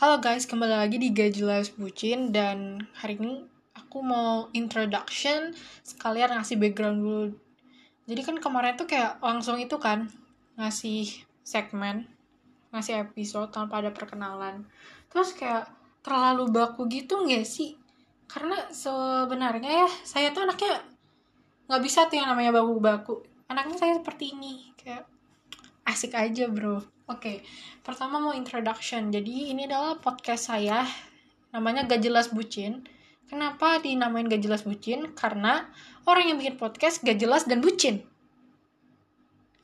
Halo guys, kembali lagi di Gaji Lives Bucin dan hari ini aku mau introduction sekalian ngasih background dulu. Jadi kan kemarin tuh kayak langsung itu kan ngasih segmen, ngasih episode tanpa ada perkenalan. Terus kayak terlalu baku gitu nggak sih? Karena sebenarnya ya saya tuh anaknya nggak bisa tuh yang namanya baku-baku. Anaknya saya seperti ini kayak asik aja bro oke okay. pertama mau introduction. Jadi ini adalah podcast saya namanya gak jelas bucin. Kenapa dinamain gak jelas bucin? Karena orang yang bikin podcast gak jelas dan bucin.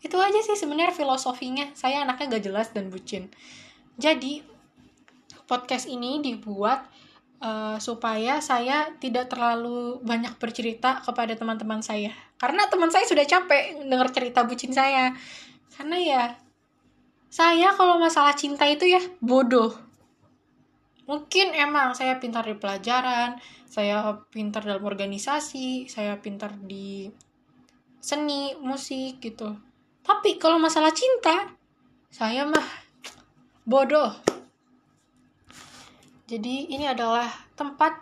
Itu aja sih sebenarnya filosofinya. Saya anaknya gak jelas dan bucin. Jadi podcast ini dibuat uh, supaya saya tidak terlalu banyak bercerita kepada teman-teman saya. Karena teman saya sudah capek dengar cerita bucin saya. Karena ya saya kalau masalah cinta itu ya bodoh. Mungkin emang saya pintar di pelajaran saya pintar dalam organisasi saya pintar di seni musik gitu. Tapi kalau masalah cinta saya mah bodoh. Jadi ini adalah tempat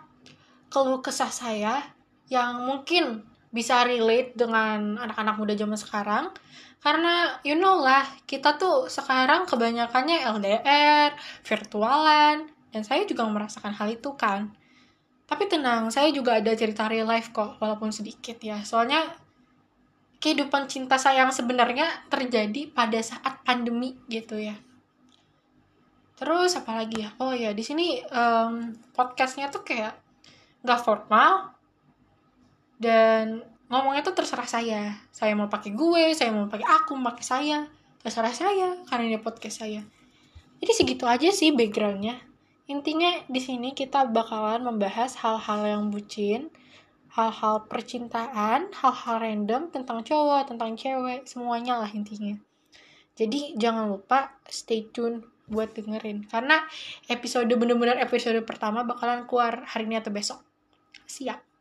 keluh kesah saya yang mungkin bisa relate dengan anak-anak muda zaman sekarang. Karena you know lah kita tuh sekarang kebanyakannya LDR virtualan dan saya juga merasakan hal itu kan. Tapi tenang saya juga ada cerita real life kok walaupun sedikit ya. Soalnya kehidupan cinta saya yang sebenarnya terjadi pada saat pandemi gitu ya. Terus apa lagi ya? Oh ya di sini um, podcastnya tuh kayak nggak formal dan ngomongnya tuh terserah saya. Saya mau pakai gue saya mau pakai aku mau pakai saya. Terserah saya karena ini podcast saya. Jadi segitu aja sih backgroundnya. Intinya di sini kita bakalan membahas hal-hal yang bucin hal-hal percintaan hal-hal random tentang cowok tentang cewek semuanya lah intinya. Jadi jangan lupa stay tune buat dengerin. Karena episode bener-bener episode pertama bakalan keluar hari ini atau besok. Siap